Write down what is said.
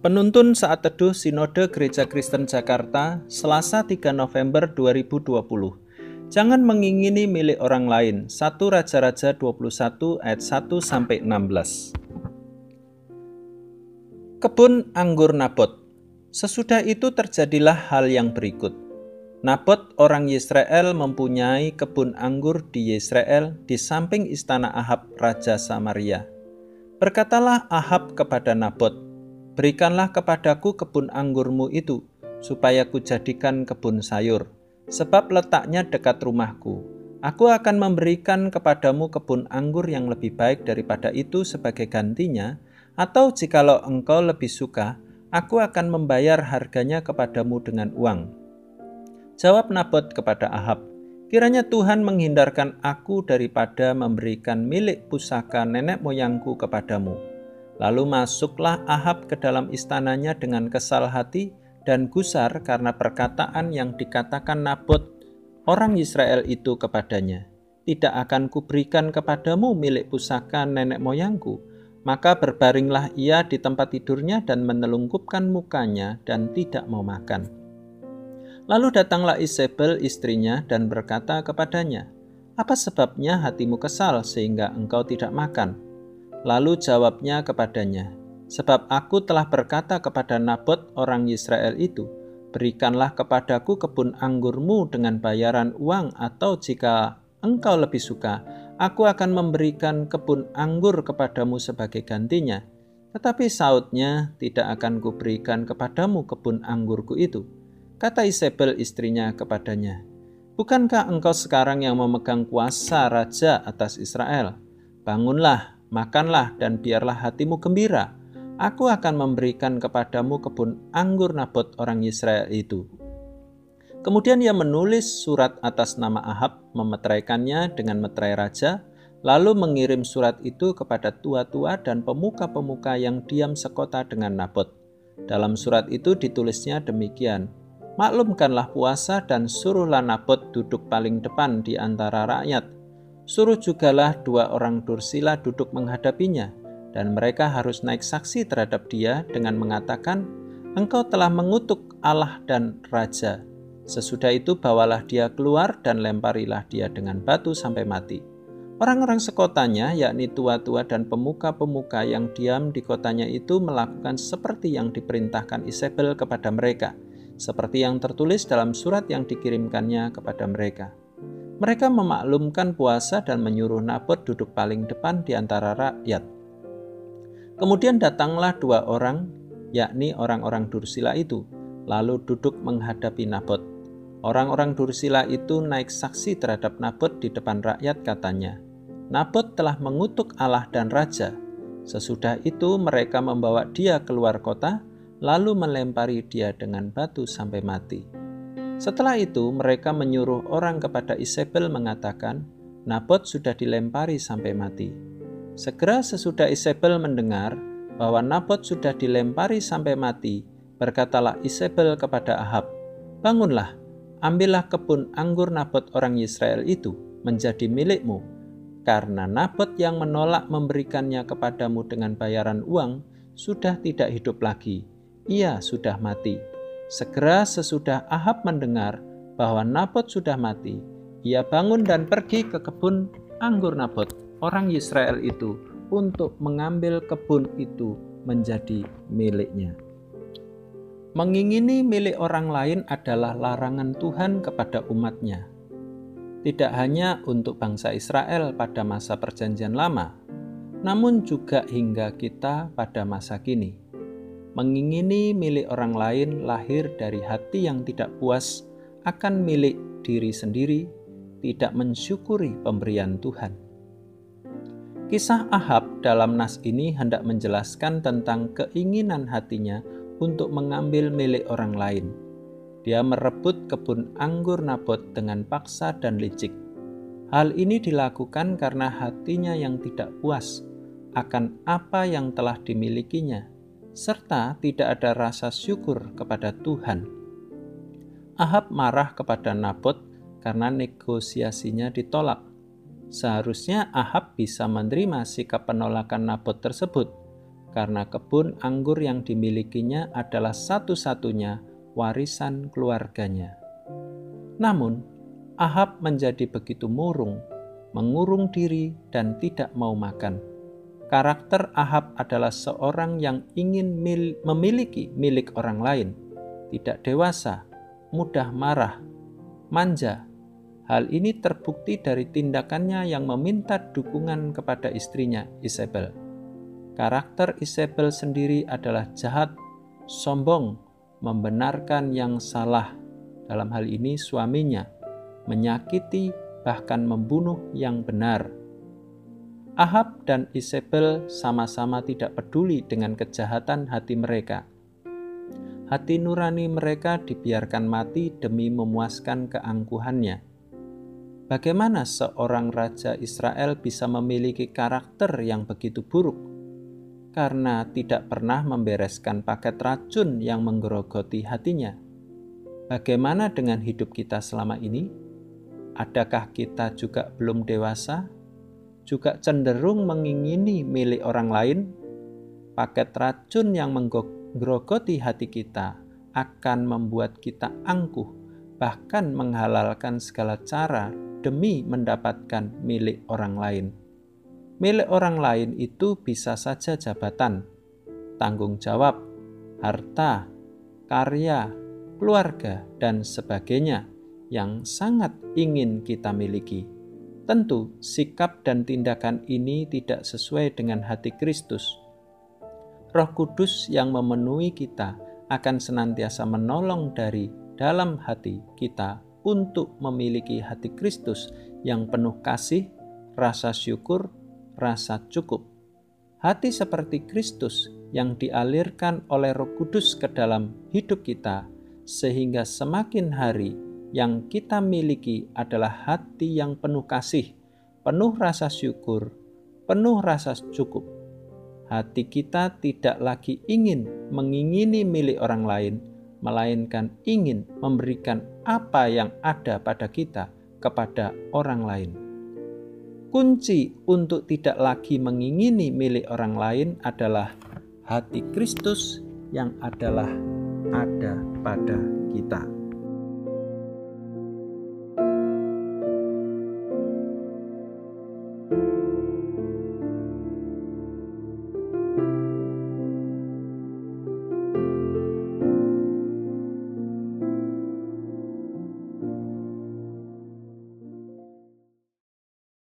Penuntun saat teduh Sinode Gereja Kristen Jakarta, Selasa 3 November 2020. Jangan mengingini milik orang lain. 1 Raja-Raja 21 ayat 1 sampai 16. Kebun anggur Nabot. Sesudah itu terjadilah hal yang berikut. Nabot orang Yisrael mempunyai kebun anggur di Yisrael di samping istana Ahab raja Samaria. Berkatalah Ahab kepada Nabot, Berikanlah kepadaku kebun anggurmu itu, supaya kujadikan kebun sayur, sebab letaknya dekat rumahku. Aku akan memberikan kepadamu kebun anggur yang lebih baik daripada itu sebagai gantinya, atau jikalau engkau lebih suka, aku akan membayar harganya kepadamu dengan uang. Jawab Nabot kepada Ahab, Kiranya Tuhan menghindarkan aku daripada memberikan milik pusaka nenek moyangku kepadamu Lalu masuklah Ahab ke dalam istananya dengan kesal hati dan gusar karena perkataan yang dikatakan Nabot orang Israel itu kepadanya. Tidak akan kuberikan kepadamu milik pusaka nenek moyangku. Maka berbaringlah ia di tempat tidurnya dan menelungkupkan mukanya dan tidak mau makan. Lalu datanglah Isabel istrinya dan berkata kepadanya, Apa sebabnya hatimu kesal sehingga engkau tidak makan?' Lalu jawabnya kepadanya, Sebab aku telah berkata kepada Nabot orang Israel itu, Berikanlah kepadaku kebun anggurmu dengan bayaran uang atau jika engkau lebih suka, aku akan memberikan kebun anggur kepadamu sebagai gantinya. Tetapi sautnya tidak akan kuberikan kepadamu kebun anggurku itu. Kata Isabel istrinya kepadanya, Bukankah engkau sekarang yang memegang kuasa raja atas Israel? Bangunlah, makanlah dan biarlah hatimu gembira. Aku akan memberikan kepadamu kebun anggur Nabot orang Israel itu. Kemudian ia menulis surat atas nama Ahab, memeteraikannya dengan meterai raja, lalu mengirim surat itu kepada tua-tua dan pemuka-pemuka yang diam sekota dengan Nabot. Dalam surat itu ditulisnya demikian, Maklumkanlah puasa dan suruhlah Nabot duduk paling depan di antara rakyat, Suruh jugalah dua orang Dursila duduk menghadapinya, dan mereka harus naik saksi terhadap dia dengan mengatakan, Engkau telah mengutuk Allah dan Raja. Sesudah itu bawalah dia keluar dan lemparilah dia dengan batu sampai mati. Orang-orang sekotanya, yakni tua-tua dan pemuka-pemuka yang diam di kotanya itu melakukan seperti yang diperintahkan Isabel kepada mereka, seperti yang tertulis dalam surat yang dikirimkannya kepada mereka. Mereka memaklumkan puasa dan menyuruh Nabot duduk paling depan di antara rakyat. Kemudian datanglah dua orang, yakni orang-orang Dursila itu, lalu duduk menghadapi Nabot. Orang-orang Dursila itu naik saksi terhadap Nabot di depan rakyat katanya, Nabot telah mengutuk Allah dan Raja. Sesudah itu mereka membawa dia keluar kota, lalu melempari dia dengan batu sampai mati. Setelah itu, mereka menyuruh orang kepada Isabel mengatakan, Nabot sudah dilempari sampai mati. Segera sesudah Isabel mendengar bahwa Nabot sudah dilempari sampai mati, berkatalah Isabel kepada Ahab, Bangunlah, ambillah kebun anggur Nabot orang Israel itu menjadi milikmu, karena Nabot yang menolak memberikannya kepadamu dengan bayaran uang sudah tidak hidup lagi, ia sudah mati Segera sesudah Ahab mendengar bahwa Nabot sudah mati, ia bangun dan pergi ke kebun anggur Nabot, orang Israel itu, untuk mengambil kebun itu menjadi miliknya. Mengingini milik orang lain adalah larangan Tuhan kepada umatnya. Tidak hanya untuk bangsa Israel pada masa perjanjian lama, namun juga hingga kita pada masa kini. Mengingini milik orang lain lahir dari hati yang tidak puas akan milik diri sendiri, tidak mensyukuri pemberian Tuhan. Kisah Ahab dalam nas ini hendak menjelaskan tentang keinginan hatinya untuk mengambil milik orang lain. Dia merebut kebun anggur Nabot dengan paksa dan licik. Hal ini dilakukan karena hatinya yang tidak puas akan apa yang telah dimilikinya serta tidak ada rasa syukur kepada Tuhan. Ahab marah kepada Nabot karena negosiasinya ditolak. Seharusnya Ahab bisa menerima sikap penolakan Nabot tersebut. karena kebun anggur yang dimilikinya adalah satu-satunya warisan keluarganya. Namun, Ahab menjadi begitu murung, mengurung diri, dan tidak mau makan. Karakter Ahab adalah seorang yang ingin mil memiliki milik orang lain, tidak dewasa, mudah marah, manja, Hal ini terbukti dari tindakannya yang meminta dukungan kepada istrinya, Isabel. Karakter Isabel sendiri adalah jahat, sombong, membenarkan yang salah, dalam hal ini suaminya, menyakiti, bahkan membunuh yang benar. Ahab dan Isabel sama-sama tidak peduli dengan kejahatan hati mereka. Hati nurani mereka dibiarkan mati demi memuaskan keangkuhannya Bagaimana seorang raja Israel bisa memiliki karakter yang begitu buruk? Karena tidak pernah membereskan paket racun yang menggerogoti hatinya. Bagaimana dengan hidup kita selama ini? Adakah kita juga belum dewasa? Juga cenderung mengingini milik orang lain? Paket racun yang menggerogoti hati kita akan membuat kita angkuh, bahkan menghalalkan segala cara demi mendapatkan milik orang lain. Milik orang lain itu bisa saja jabatan, tanggung jawab, harta, karya, keluarga, dan sebagainya yang sangat ingin kita miliki. Tentu, sikap dan tindakan ini tidak sesuai dengan hati Kristus. Roh Kudus yang memenuhi kita akan senantiasa menolong dari dalam hati kita untuk memiliki hati Kristus yang penuh kasih, rasa syukur, rasa cukup. Hati seperti Kristus yang dialirkan oleh Roh Kudus ke dalam hidup kita, sehingga semakin hari yang kita miliki adalah hati yang penuh kasih, penuh rasa syukur, penuh rasa cukup. Hati kita tidak lagi ingin mengingini milik orang lain, melainkan ingin memberikan apa yang ada pada kita kepada orang lain. Kunci untuk tidak lagi mengingini milik orang lain adalah hati Kristus yang adalah ada pada kita.